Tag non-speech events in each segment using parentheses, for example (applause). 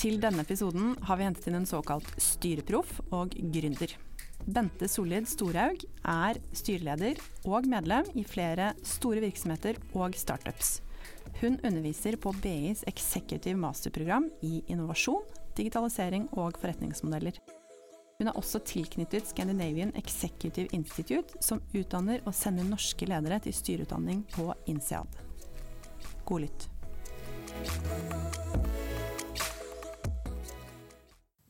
Til denne episoden har vi hentet inn en såkalt styreproff og gründer. Bente Solid Storhaug er styreleder og medlem i flere store virksomheter og startups. Hun underviser på BIs Executive Masterprogram i innovasjon, digitalisering og forretningsmodeller. Hun er også tilknyttet Scandinavian Executive Institute, som utdanner og sender norske ledere til styreutdanning på INSEAD. God lytt.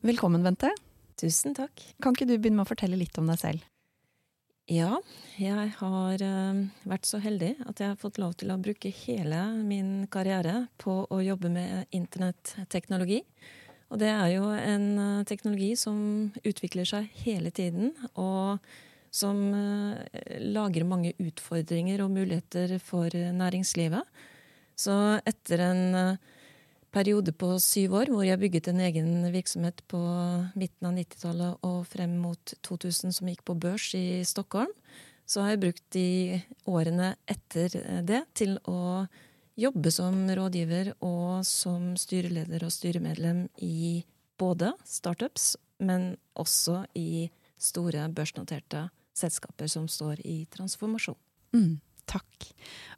Velkommen, Bente. Tusen takk. Kan ikke du begynne med å fortelle litt om deg selv? Ja, jeg har uh, vært så heldig at jeg har fått lov til å bruke hele min karriere på å jobbe med internetteknologi. Og det er jo en uh, teknologi som utvikler seg hele tiden, og som uh, lager mange utfordringer og muligheter for næringslivet. Så etter en periode på syv år hvor jeg bygget en egen virksomhet på midten av 90-tallet og frem mot 2000 som gikk på børs i Stockholm, så har jeg brukt de årene etter det til å jobbe som rådgiver og som styreleder og styremedlem i både startups, men også i store børsnoterte selskaper som står i transformasjon. Mm. Takk.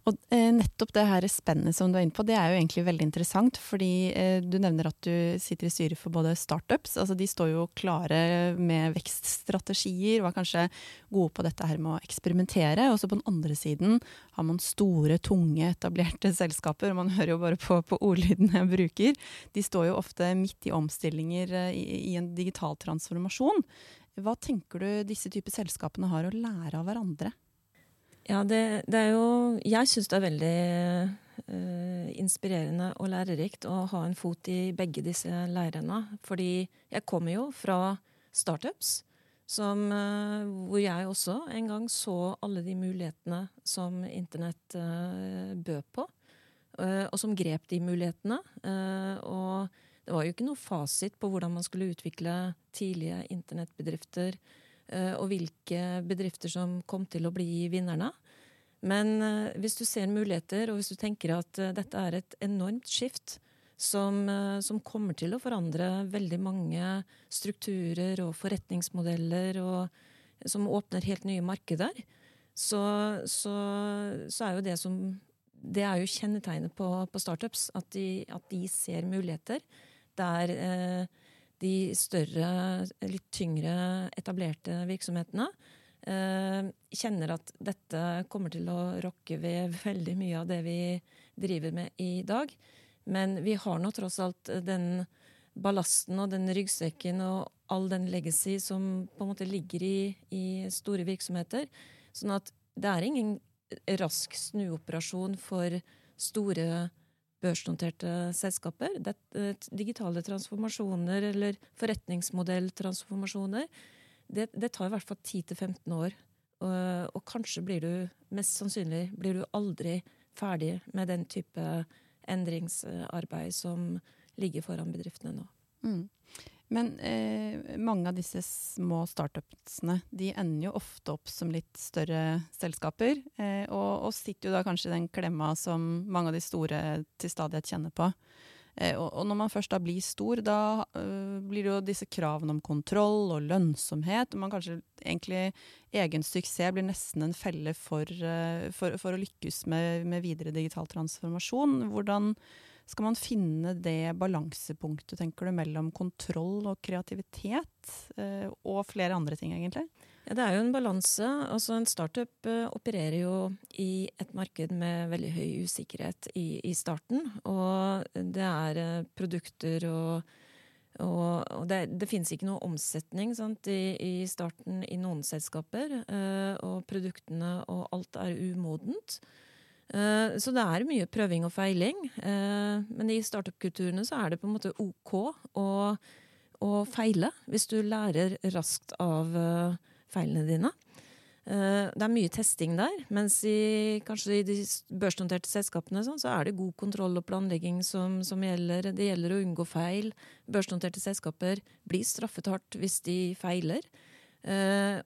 Og eh, nettopp det her spennet som du er inne på, det er jo egentlig veldig interessant. Fordi eh, du nevner at du sitter i styret for både startups. Altså de står jo klare med vekststrategier og er kanskje gode på dette her med å eksperimentere. Og så på den andre siden har man store, tunge, etablerte selskaper. Og man hører jo bare på, på ordlyden jeg bruker. De står jo ofte midt i omstillinger eh, i, i en digital transformasjon. Hva tenker du disse typer selskapene har å lære av hverandre? Ja, det, det, er jo Jeg syns det er veldig uh, inspirerende og lærerikt å ha en fot i begge disse leirene. Fordi jeg kommer jo fra startups, som, uh, hvor jeg også en gang så alle de mulighetene som internett uh, bød på. og som grep de mulighetene. og det var jo ikke noe fasit på hvordan man skulle utvikle tidlige internettbedrifter og hvilke bedrifter som kom til å bli vinnerne. Men eh, hvis du ser muligheter, og hvis du tenker at eh, dette er et enormt skift som, som kommer til å forandre veldig mange strukturer og forretningsmodeller, og som åpner helt nye markeder, så, så, så er jo det som det er jo kjennetegnet på, på startups, at de, at de, ser muligheter der eh, de større, litt tyngre etablerte virksomhetene eh, kjenner at dette kommer til å rokke ved veldig mye av det vi driver med i dag. Men vi har nå tross alt den ballasten og den ryggsekken og all den legacy som på en måte ligger i, i store virksomheter. Sånn at det er ingen rask snuoperasjon for store virksomheter børsnoterte selskaper. Det, eh, digitale transformasjoner eller forretningsmodelltransformasjoner, det, det tar i hvert fall 10-15 år. Og, og, kanskje blir du, mest sannsynlig, blir du aldri ferdig med den type endringsarbeid som ligger foran bedriftene nå. Mm. Men eh, mange av disse små startupsene de ender jo ofte opp som litt større selskaper. Eh, og, og, sitter jo da kanskje i den klemma som mange av de store til stadighet kjenner på. Eh, og, og, når man først da blir stor, da uh, blir det jo disse kravene om kontroll og lønnsomhet. Og man kanskje egentlig egen suksess blir nesten en felle for, uh, for, for å lykkes med, med videre digital transformasjon. Hvordan skal man finne det balansepunktet, tenker du, mellom kontroll og kreativitet, eh, og flere andre ting, egentlig? Ja, det er jo en balanse. Altså, en startup uh, opererer jo i et marked med veldig høy usikkerhet i, i starten. Og det er uh, produkter og, og, det, det finnes ikke noe omsetning sant, i, i, starten i noen selskaper. Og produktene og alt er umodent. Eh, så det er mye prøving og feiling. Eh, men i startup-kulturene så er det på en måte ok å, å, feile, hvis du lærer raskt av eh, feilene dine. Det er mye testing der, mens i, kanskje i de børsnoterte selskapene sånn, så er det god kontroll og planlegging som, som, gjelder. Det gjelder å unngå feil. Børsnoterte selskaper blir straffet hardt hvis de feiler.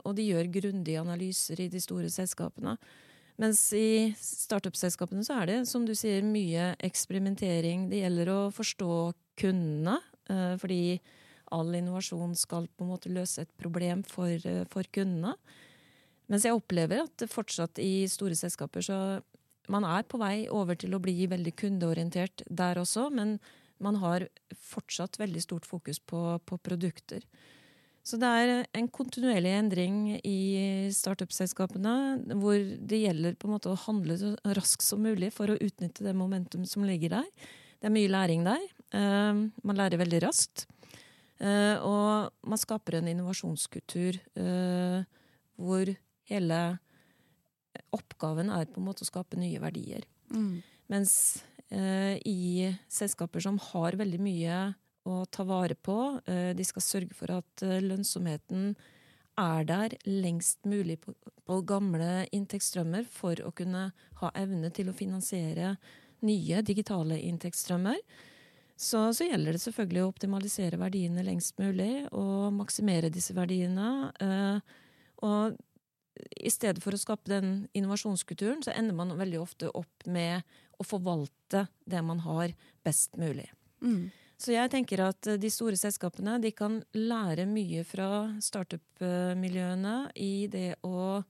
Og de gjør grundige analyser i de store selskapene. Mens i startup-selskapene så er det, som du sier, mye eksperimentering. Det gjelder å forstå kundene. Eh, fordi all innovasjon skal på en måte løse et problem for, eh, for kundene. Mens jeg opplever at fortsatt i store selskaper så man er på vei over til å bli veldig kundeorientert der også, men man har fortsatt veldig stort fokus på, på produkter. Så det er en kontinuerlig endring i startup-selskapene, hvor det gjelder på en måte å handle så raskt som mulig for å utnytte det momentum som ligger der. Det er mye læring der. Uh, man lærer veldig raskt. Uh, og man skaper en innovasjonskultur uh, hvor hele oppgaven er på en måte å skape nye verdier. Mm. Mens eh, i selskaper som har veldig mye å ta vare på, eh, de skal sørge for at eh, lønnsomheten er der lengst mulig på, på, gamle inntektsstrømmer for å kunne ha evne til å finansiere nye digitale inntektsstrømmer. Så, så, gjelder det selvfølgelig å optimalisere verdiene lengst mulig og maksimere disse verdiene. Eh, og i stedet for å skape den innovasjonskulturen, så ender man veldig ofte opp med å forvalte det man har, best mulig. Mm. Så jeg tenker at de store selskapene de kan lære mye fra startup-miljøene i det å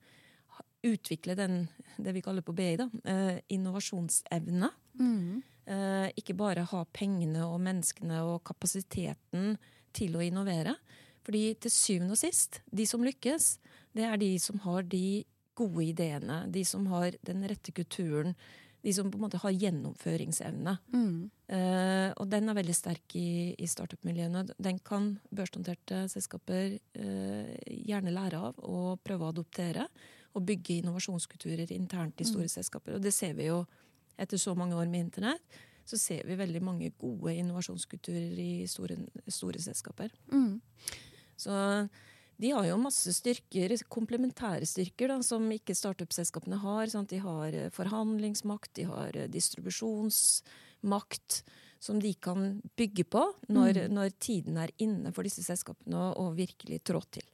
utvikle den, det vi kaller på BI, da, eh, innovasjonsevne. Mm. Eh, ikke bare ha pengene og menneskene og kapasiteten til å innovere. Fordi til syvende og sist, de som lykkes, det er de som har de gode ideene, de som har den rette kulturen, de som på en måte har gjennomføringsevne. Mm. Uh, og den er veldig sterk i, i startup-miljøene. Den kan børsnoterte selskaper uh, gjerne lære av og prøve å adoptere. Og bygge innovasjonskulturer internt i store mm. selskaper. Og det ser vi jo etter så mange år med internett. Så ser vi veldig mange gode innovasjonskulturer i store, store selskaper. Mm. Så de har jo masse styrker, komplementære styrker, da, som ikke startup-selskapene har. Sant? De har eh, forhandlingsmakt, de har eh, distribusjonsmakt, som de kan bygge på når, mm. når tiden er inne for disse selskapene å virkelig trå til.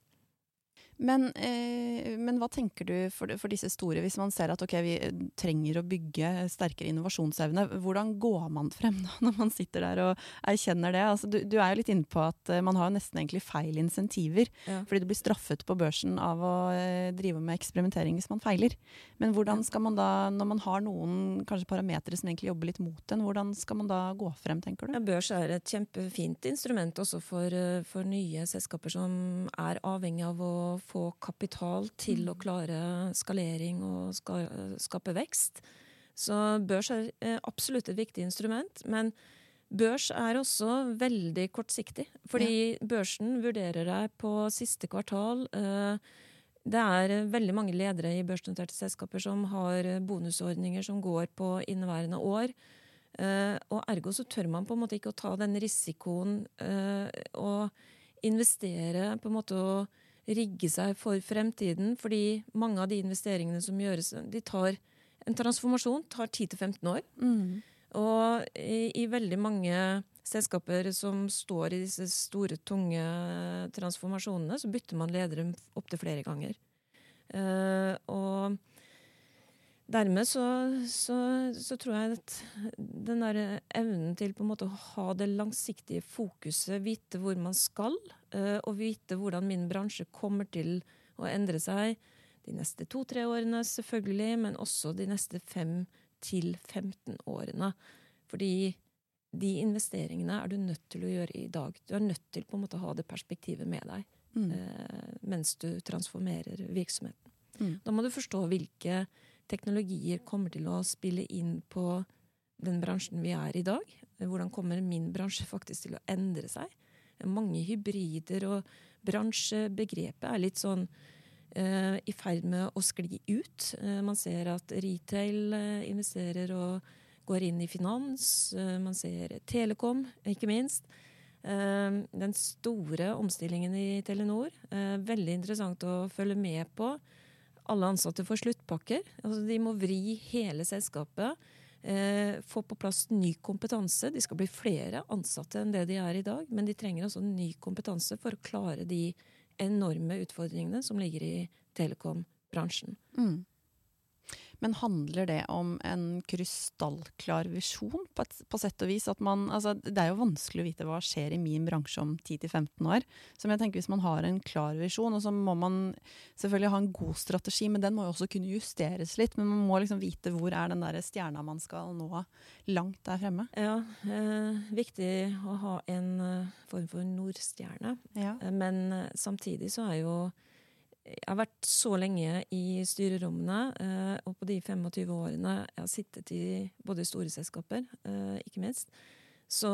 Men, eh, men, hva tenker du for, for, disse store, hvis man ser at okay, vi trenger å bygge sterkere innovasjonsevne? Hvordan går man frem da, (laughs) når man sitter der og erkjenner det? Altså, du, du, er jo litt inne på at uh, man har nesten egentlig feil insentiver. Ja. Fordi du blir straffet på børsen av å eh, drive med eksperimentering hvis man feiler. Men hvordan skal man da, når man har noen kanskje parametere som egentlig jobber litt mot en, hvordan skal man da gå frem, tenker du? Ja, børs er et kjempefint instrument også for, uh, for nye selskaper som er avhengig av å få kapital til å mm. klare skalering og ska, skape vekst. Så børs er eh, absolutt et viktig instrument. Men børs er også veldig kortsiktig. Fordi børsen vurderer deg på siste kvartal. Eh, det er veldig mange ledere i børsnoterte selskaper som har bonusordninger som går på inneværende år. Uh, og ergo så tør man på en måte ikke å ta den risikoen og investere på en måte å rigge seg for fremtiden. Fordi mange av de investeringene som gjøres, de tar en transformasjon tar 10-15 år. Mm. Og i, i, veldig mange selskaper som står i disse store, tunge transformasjonene, så bytter man ledere opptil flere ganger. Uh, og dermed så, så, så, tror jeg at den der evnen til på en måte å ha det langsiktige fokuset, vite hvor man skal, og vite hvordan min bransje kommer til å endre seg de neste to-tre årene, selvfølgelig, men også de neste fem til 15 årene. Fordi de investeringene er du nødt til å gjøre i dag. Du er nødt til på en måte å ha det perspektivet med deg mm. uh, mens du transformerer virksomheten. Mm. Da må du forstå hvilke teknologier kommer til å spille inn på den bransjen vi er i dag? Hvordan kommer min bransje (laughs) faktisk til å endre seg? Mange hybrider og bransjebegrepet er litt sånn uh, i ferd med å skli ut. Uh, man ser at retail uh, investerer og går inn i finans. man ser Telekom, ikke minst. den store omstillingen i Telenor. veldig interessant å følge med på alle ansatte får sluttpakker. Altså, de må vri hele selskapet. Eh, få på plass ny kompetanse. De skal bli flere ansatte enn det de er i dag. Men de trenger altså ny kompetanse for å klare de enorme utfordringene som ligger i telekombransjen. Mm. Men handler det om en krystallklar visjon, på, et, på sett og vis? Man, altså, det er jo vanskelig å vite hva skjer i min bransje om 10-15 år. Så jeg tenker Hvis man har en klar visjon, og så må man selvfølgelig ha en god strategi, men den må jo også kunne justeres litt. Men man må liksom vite hvor er den der stjerna man skal nå langt der fremme. Ja, eh, viktig å ha en uh, form for nordstjerne. Ja. Eh, men uh, samtidig så er jo jeg har vært så lenge i styrerommene, eh, og på de 25 årene jeg har sittet i både store selskaper, eh, ikke minst, så,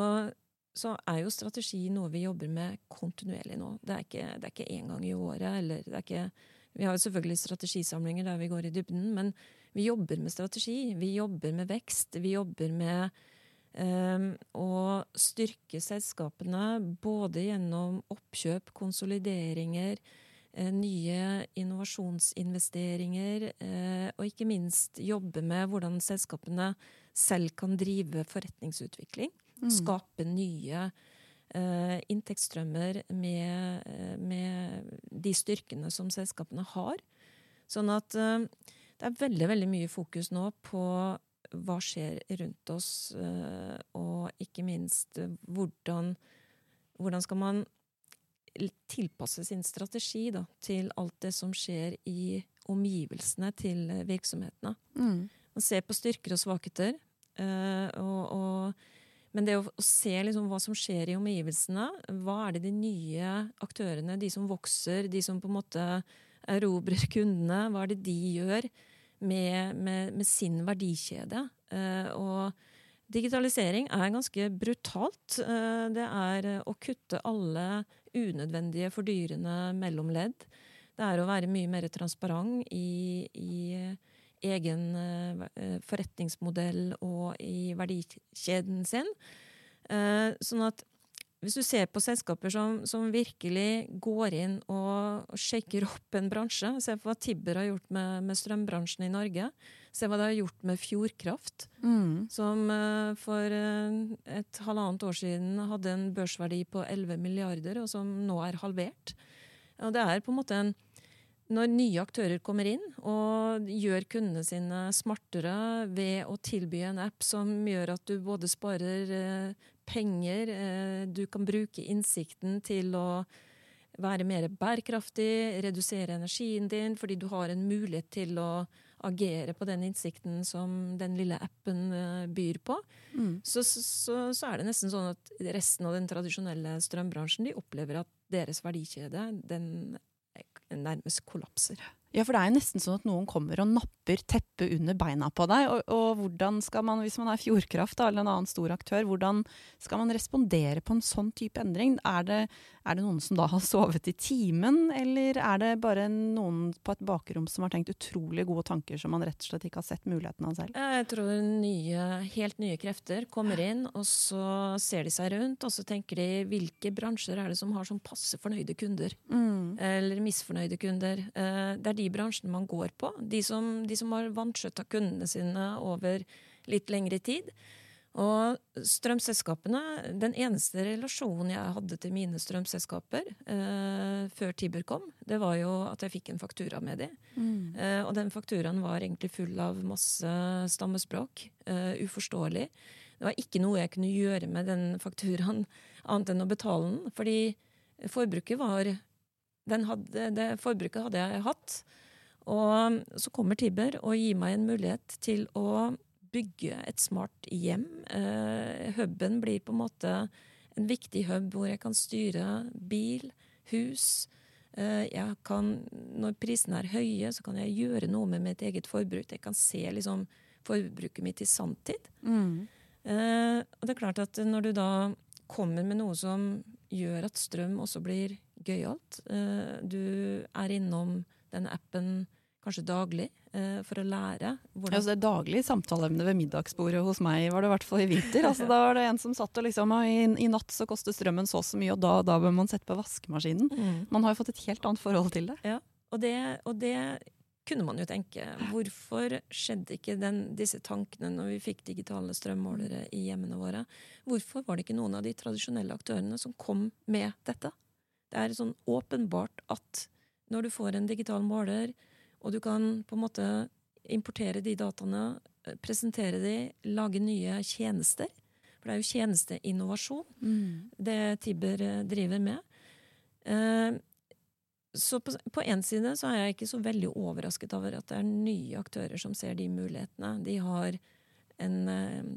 så, er jo strategi noe vi jobber med kontinuerlig nå. Det er ikke, det én gang i året. eller det er ikke, Vi har jo selvfølgelig strategisamlinger der vi går i dybden, men vi jobber med strategi. Vi jobber med vekst. Vi jobber med um, å styrke selskapene både gjennom oppkjøp, konsolideringer, Eh, nye innovasjonsinvesteringer, eh, og ikke minst jobbe med hvordan selskapene selv kan drive forretningsutvikling. Mm. Skape nye uh, inntektsstrømmer med, med, de styrkene som selskapene har. Sånn at det er veldig, veldig mye fokus nå på hva skjer rundt oss, og ikke minst hvordan, hvordan skal man tilpasse sin strategi da, til alt det som skjer i omgivelsene til virksomhetene. Mm. Man ser på styrker og svakheter. Uh, og, og, men det å, se liksom hva som skjer i omgivelsene, hva er det de nye aktørene, de som vokser, de som på en måte erobrer (laughs) kundene, hva er det de gjør med, med, med sin verdikjede? Uh, og digitalisering er ganske brutalt. Det er å kutte alle unødvendige, fordyrende mellomledd. Det er å være mye mer transparent i, i egen uh, forretningsmodell og i verdikjeden sin. Uh, sånn at hvis du ser på selskaper som, som, virkelig går inn og shaker opp en bransje Se på hva Tibber har gjort med, med strømbransjen i Norge. Se hva det har gjort med Fjordkraft, mm. som uh, for uh, et halvannet år siden hadde en børsverdi på 11 milliarder, og som nå er halvert. Og det er på en måte en når nye aktører kommer inn og gjør kundene sine smartere ved å tilby en app som gjør at du både sparer eh, penger, eh, du kan bruke innsikten til å være mer bærekraftig, redusere energien din fordi du har en mulighet til å agere på den innsikten som den lille appen eh, byr på, mm. så, så, så, er det nesten sånn at resten av den tradisjonelle strømbransjen de opplever at deres verdikjede den nærmest kollapser. Ja, for det er jo nesten sånn at noen kommer og napper teppet under beina på deg. Og, og, hvordan skal man, hvis man er Fjordkraft da, eller en annen stor aktør, hvordan skal man respondere på en sånn type endring? Er det, er det noen som da har sovet i timen, eller er det bare noen på et bakrom som har tenkt utrolig gode tanker som man rett og slett ikke har sett muligheten av selv? Jeg tror nye, helt nye krefter kommer inn, og så ser de seg rundt, og så tenker de hvilke bransjer er det som har sånn passe fornøyde kunder? Mm. Eller misfornøyde kunder? Eh, det er de bransjene man går på. De som, de som har vanskjøtta kundene sine over litt lengre tid. Og strømselskapene Den eneste relasjonen jeg hadde til mine strømselskaper eh, før Tiber kom, det var jo at jeg fikk en faktura med dem. Mm. Eh, og den fakturaen var egentlig full av masse stammespråk. Eh, uforståelig. Det var ikke noe jeg kunne gjøre med den fakturaen annet enn å betale den. Fordi forbruket var hadde, Det forbruket hadde jeg hatt. Og så kommer Tibber og gir meg en mulighet til å bygge et smart hjem. Eh, huben blir på en måte en viktig hub hvor jeg kan styre bil, hus. Uh, jeg kan, når prisene er høye, så kan jeg gjøre noe med mitt eget forbruk. Jeg kan se liksom, forbruket mitt i sanntid. Mm. Eh, og det er klart at når du da kommer med noe som gjør at strøm også blir gøyalt. Du er innom den appen kanskje daglig eh, for å lære. Hvordan... Ja, så det er daglig samtaleemne ved middagsbordet hos meg, var det i hvert fall i vinter. Altså, da var det en som satt og liksom i, i natt så koster strømmen så så mye, og da, da bør man sette på vaskemaskinen. Mm. Man har jo fått et helt annet forhold til det. Ja, og det, og det kunne man jo tenke. Hvorfor skjedde ikke den, disse tankene når vi fikk digitale strømmålere i hjemmene våre? Hvorfor var det ikke noen av de tradisjonelle aktørene som kom med dette? Det er sånn åpenbart at når du får en digital måler, og du kan på en måte importere de dataene, eh, presentere de, lage nye tjenester. For det er jo tjenesteinnovasjon Mm. det Tibber eh, driver med. Eh, Så på, én side så er jeg ikke så veldig overrasket over at det er nye aktører som ser de mulighetene. De har, en,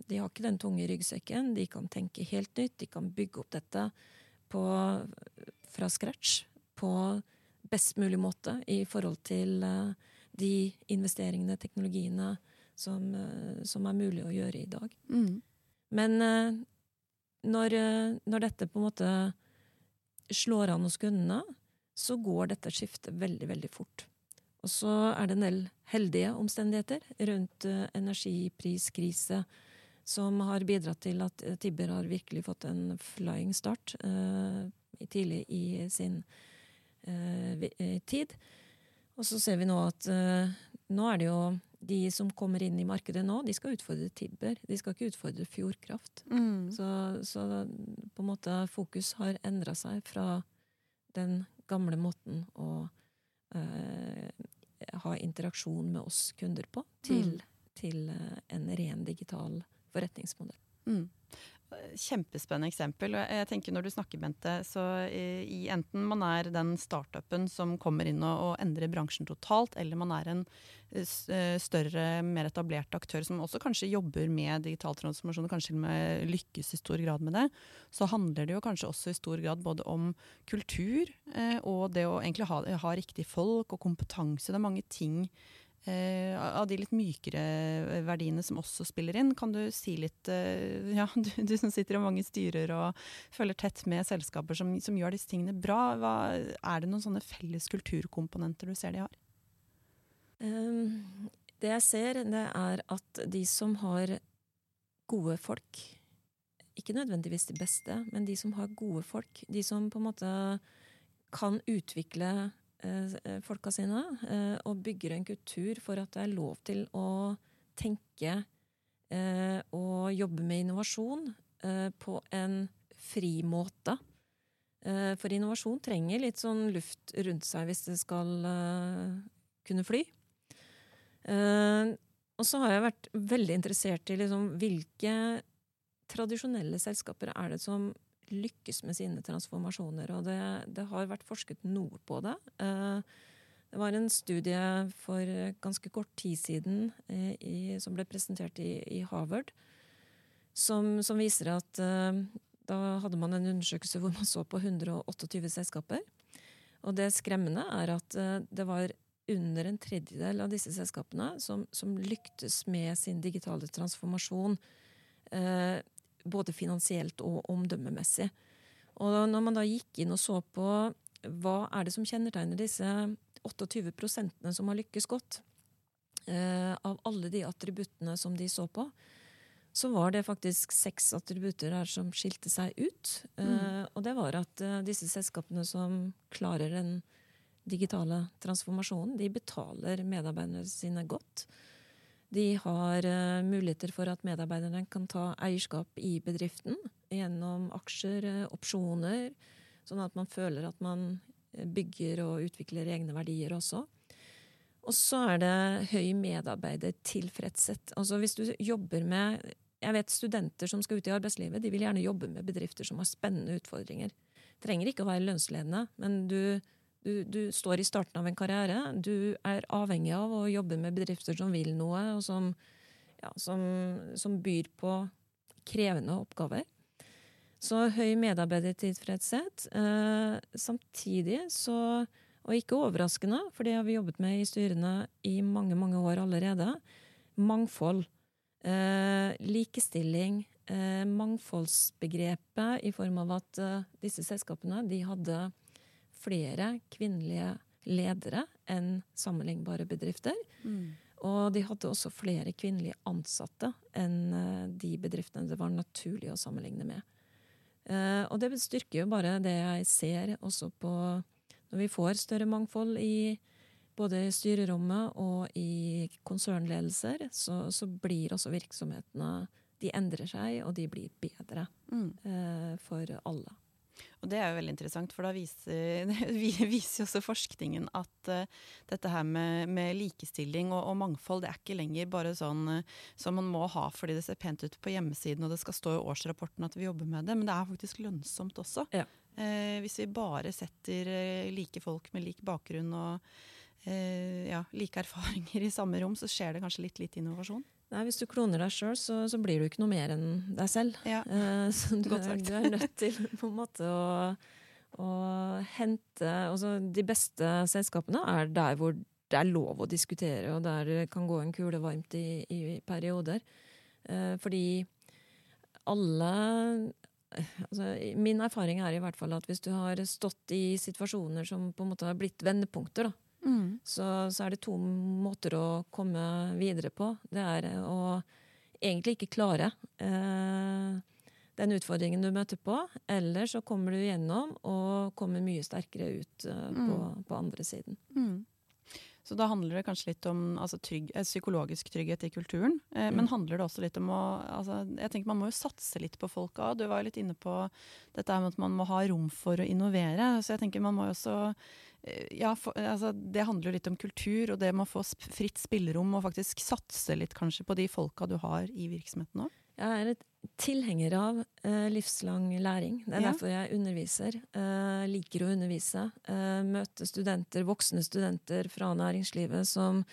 de har ikke den tunge ryggsekken. De kan tenke helt nytt. De kan bygge opp dette på, fra scratch på best mulig måte i forhold til eh, de investeringene, teknologiene, som, eh, som er mulig å gjøre i dag. Mm. Men eh, når, når dette på en måte slår an hos kundene, så går dette skiftet veldig, veldig fort. Og så er det en del heldige omstendigheter rundt energipriskrise som har bidratt til at Tibber har virkelig fått en flying start eh, tidlig i sin eh, eh, tid. Og så ser vi nå at eh, nå er det jo de som kommer inn i markedet nå, de skal utfordre Tibber. De skal ikke utfordre Fjordkraft. Mm. Så, så på en måte fokus har endra seg fra den gamle måten å eh, ha interaksjon med oss kunder på, til, til eh, en ren digital forretningsmodell. Mm. Kjempespennende eksempel. og Jeg tenker Når du snakker, Bente, så i, enten man er den startupen som kommer inn og, og endrer bransjen totalt, eller man er en eh, eh, større, mer etablert aktør som også kanskje jobber med digital transformasjon og kanskje med lykkes i stor grad med det, så handler det jo kanskje også i stor grad både om kultur eh, og det å egentlig ha, ha riktig folk og kompetanse. Det er mange ting eh, av de litt mykere verdiene som også spiller inn. Kan du si litt eh, (laughs) Ja, du, du som sitter i mange styrer og følger tett med selskaper som, som gjør disse tingene bra. Hva, er det noen sånne felles kulturkomponenter du ser de har? Um, det jeg ser, det er at de som har gode folk Ikke nødvendigvis de beste, men de som har gode folk. De som på en måte kan utvikle eh, folka sine eh, og bygger en kultur for at det er lov til å tenke eh, og jobbe med innovasjon eh, på en fri måte. Eh, for innovasjon trenger litt sånn luft rundt seg hvis det skal eh, kunne fly. Eh, og så har jeg vært veldig interessert i liksom, hvilke tradisjonelle selskaper er det som lykkes med sine transformasjoner. Og det, det har vært forsket noe på det. Eh, det var en studie for ganske kort tid siden eh, i, som ble presentert i, i Harvard, som, som viser at eh, da hadde man en undersøkelse hvor man så på 128 selskaper. Og det skremmende er at det var under en tredjedel av disse selskapene som, som lyktes med sin digitale transformasjon. Eh, både finansielt og omdømmemessig. Og når man da gikk inn og så på hva er det som kjennetegner disse 28 prosentene som har lykkes godt, eh, av alle de attributtene som de så på, så var det faktisk seks attributter her som skilte seg ut. Eh, og det var at eh, disse selskapene som klarer den digitale transformasjonen, de betaler medarbeiderne sine godt. De har eh, muligheter for at medarbeiderne kan ta eierskap i bedriften gjennom aksjer, eh, opsjoner, sånn at man føler at man eh, bygger og utvikler egne verdier også. Og så er det høy medarbeidertilfredshet. Altså hvis du jobber med Jeg vet studenter som skal ut i arbeidslivet, de vil gjerne jobbe med bedrifter som har spennende utfordringer. Trenger ikke å være lønnsledende, men du du, du, står i starten av en karriere. Du er avhengig av å jobbe med bedrifter som vil noe, og som, ja, som, som byr på krevende oppgaver. Så høy medarbeidertilfredshet. Eh, samtidig så, og ikke overraskende, for det har vi jobbet med i styrene i mange, mange år allerede, mangfold. Eh, likestilling. Eh, mangfoldsbegrepet i form av at eh, disse selskapene de hadde flere kvinnelige ledere enn sammenlignbare bedrifter. Mm. Og de hadde også flere kvinnelige ansatte enn eh, de bedriftene det var naturlig å sammenligne med. Eh, og det styrker jo bare det jeg ser også på Når vi får større mangfold i både styrerommet og i konsernledelser, så, så blir også virksomhetene De endrer seg, og de blir bedre Mm. eh, for alle. Og det er jo veldig interessant, for da viser, (laughs) viser jo også forskningen at uh, dette her med, med likestilling og, og, mangfold, det er ikke lenger bare sånn uh, som man må ha fordi det ser pent ut på hjemmesiden og det skal stå i årsrapporten at vi jobber med det, men det er faktisk lønnsomt også. Ja. Uh, hvis vi bare setter like folk med lik bakgrunn og ja, like erfaringer i samme rom, så skjer det kanskje litt lite innovasjon. Nei, Hvis du kloner deg sjøl, så, så, blir du ikke noe mer enn deg selv. Ja. Uh, (laughs) så du du er, nødt til (laughs) på en måte å, å hente altså, De beste selskapene er der hvor det er lov å diskutere, og der det kan gå en kule varmt i, i perioder. Uh, fordi alle altså, Min erfaring er i hvert fall at hvis du har stått i situasjoner som på en måte har blitt vendepunkter, da, Mm. Så, så, er det to måter å komme videre på. Det er å egentlig ikke klare eh, den utfordringen du møter på, eller så kommer du gjennom og kommer mye sterkere ut eh, mm. på, på, andre siden. Mm. Så da handler det kanskje litt om altså, trygg, eh, psykologisk trygghet i kulturen. Eh, mm. Men handler det også litt om å altså, Jeg tenker Man må jo satse litt på folka. Du var jo litt inne på dette med at man må ha rom for å innovere. Så jeg tenker man må jo også eh, ja, for, altså, Det handler jo litt om kultur og det med å få fritt spillerom og faktisk satse litt kanskje på de folka du har i virksomheten òg. Jeg er et tilhenger av uh, livslang læring. Det er ja. derfor jeg underviser. Uh, liker å undervise. Uh, møte studenter, voksne studenter fra næringslivet som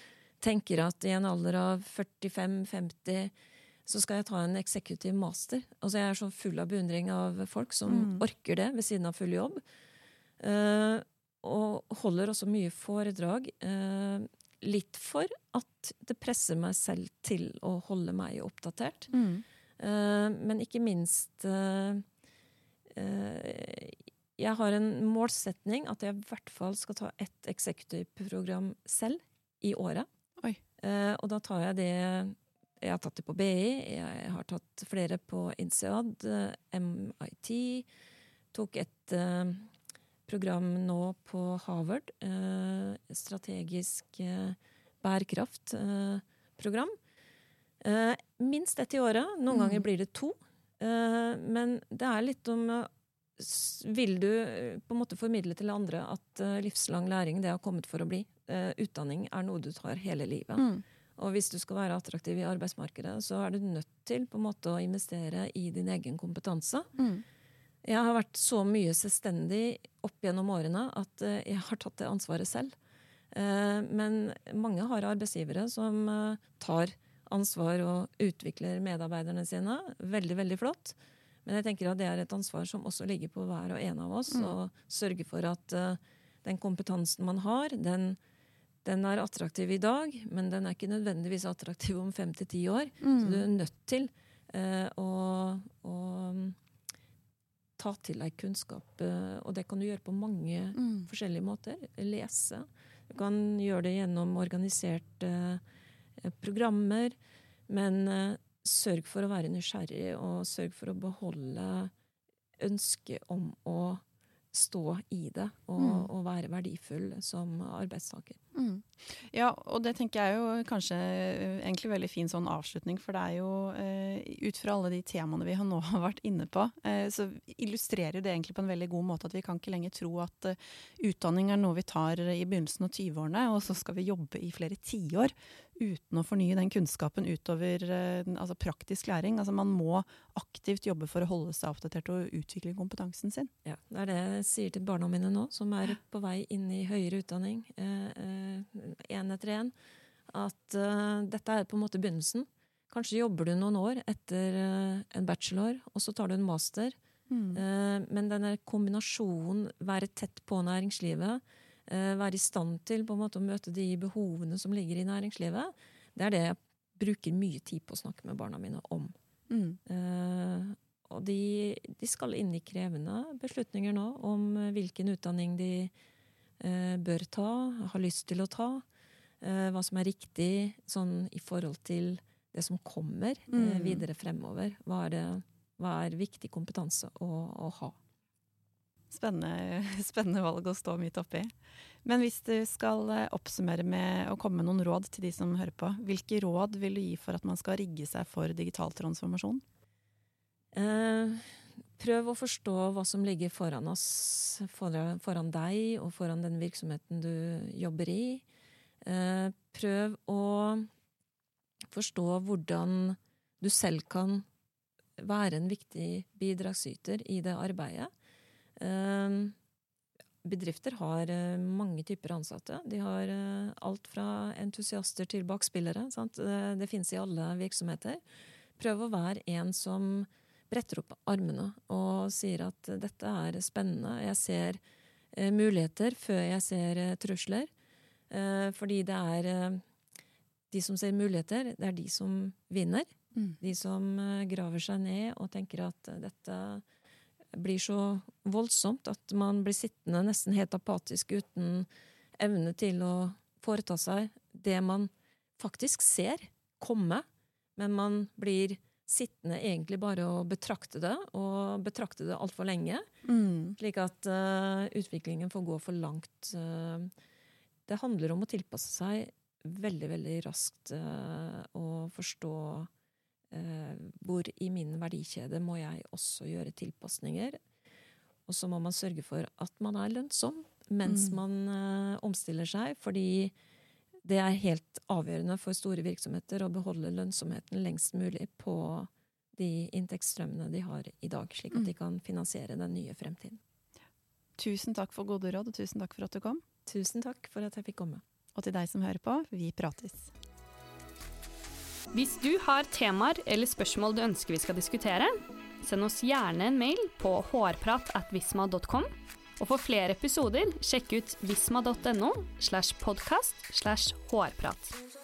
tenker at i en alder av 45-50 så skal jeg ta en executive master. Altså Jeg er så full av beundring av folk som mm. orker det ved siden av full jobb. og holder også mye foredrag. litt for at det presser meg selv til å holde meg oppdatert. Mm. Eh, men ikke minst eh, eh, Jeg har en målsetning at jeg i hvert fall skal ta ett executive-program selv i året. Oi. og da tar jeg det Jeg har tatt det på BI, jeg har tatt flere på INSEAD, MIT. Tok et program nå på Harvard. strategisk bærekraft-program. Uh, minst ett i året. Noen mm. ganger blir det to. Uh, men det er litt om uh, Vil du på en måte formidle til andre at livslang læring det har kommet for å bli? utdanning er noe du tar hele livet. Mm. Og hvis du skal være attraktiv i arbeidsmarkedet, så er du nødt til på en måte å investere i din egen kompetanse. Mm. Jeg har vært så mye selvstendig opp gjennom årene at jeg har tatt det ansvaret selv. Men mange har arbeidsgivere som tar ansvar og utvikler medarbeiderne sine. Veldig, veldig flott. Men jeg tenker at det er et ansvar som også ligger på hver og en av oss. Mm. Å sørge for at uh, den kompetansen man har, den, den, er attraktiv i dag, men den er ikke nødvendigvis attraktiv om fem til ti år. Mm. Så du er nødt til uh, å, å ta til deg kunnskap. Uh, og det kan du gjøre på mange mm. forskjellige måter. Lese. Du kan gjøre det gjennom organisert Eh, programmer. Men eh, sørg for å være nysgjerrig, og sørg for å beholde ønsket om å stå i det og, mm. og være verdifull som arbeidstaker. Mm. Ja, og det tenker jeg jo kanskje eh, egentlig veldig fin sånn avslutning. For det er jo eh, ut fra alle de temaene vi har nå har (laughs) vært inne på, eh, så illustrerer det egentlig på en veldig god måte at vi kan ikke lenger tro at uh, utdanning er noe vi tar i begynnelsen av 20-årene, og så skal vi jobbe i flere tiår uten å fornye den kunnskapen utover eh, altså praktisk læring. Altså man må aktivt jobbe for å holde seg oppdatert og utvikle kompetansen sin. Ja, Det er det jeg sier til barna mine nå, som er på vei inn i høyere utdanning, én eh, eh, etter én, at dette er på en måte begynnelsen. Kanskje jobber du noen år etter en bachelor, og så tar du en master. Mm. Men denne kombinasjonen, være tett på næringslivet, være i stand til på en måte å møte de behovene som ligger i næringslivet, det er det jeg bruker mye tid på å snakke med barna mine om. Mm. Uh, og de, de, skal inn i krevende beslutninger nå om hvilken utdanning de uh, bør ta, har lyst til å ta. Uh, hva som er riktig sånn i forhold til det som kommer mm. videre fremover. Hva er, det, hva er viktig kompetanse å, å ha? Spennende, (laughs) spennende, valg å stå midt oppi. Men hvis du skal eh, oppsummere med å komme med noen råd til de som hører på, hvilke råd vil du gi for at man skal rigge seg for digital transformasjon? Eh, prøv å forstå hva som ligger foran oss, foran, deg og foran den virksomheten du jobber i. Eh, prøv å forstå hvordan du selv kan være en viktig bidragsyter i det arbeidet. Eh, bedrifter har eh, mange typer ansatte. De har eh, alt fra entusiaster til bakspillere. Sant? Det, det finnes i alle virksomheter. Prøv å være en som bretter opp armene og sier at dette er spennende. Jeg ser eh, muligheter før jeg ser eh, trusler. Eh, fordi det er de som ser muligheter, det er de som vinner. Mm. De som graver seg ned og tenker at dette blir så voldsomt at man blir sittende nesten helt apatisk uten evne til å foreta seg det man faktisk ser komme, men man blir sittende egentlig bare og betrakte det, og betrakte det altfor lenge. Mm. Slik at uh, utviklingen får gå for langt. Uh, det handler om å tilpasse seg veldig, veldig raskt uh, og forstå hvor i min verdikjede må jeg også gjøre tilpasninger. Og så må man sørge for at man er lønnsom mens mm. man omstiller seg, fordi det er helt avgjørende for store virksomheter å beholde lønnsomheten lengst mulig på de inntektsstrømmene de har i dag, slik at de mm. kan finansiere den nye fremtiden. Tusen takk for gode råd, og tusen takk for at du kom. Tusen takk for at jeg fikk komme. Og til deg som hører på, vi prates. Hvis du har temaer eller spørsmål du ønsker vi skal diskutere, send oss gjerne en mail på hårpratatvisma.com. Og for flere episoder, sjekk ut visma.no slash podkast slash hårprat.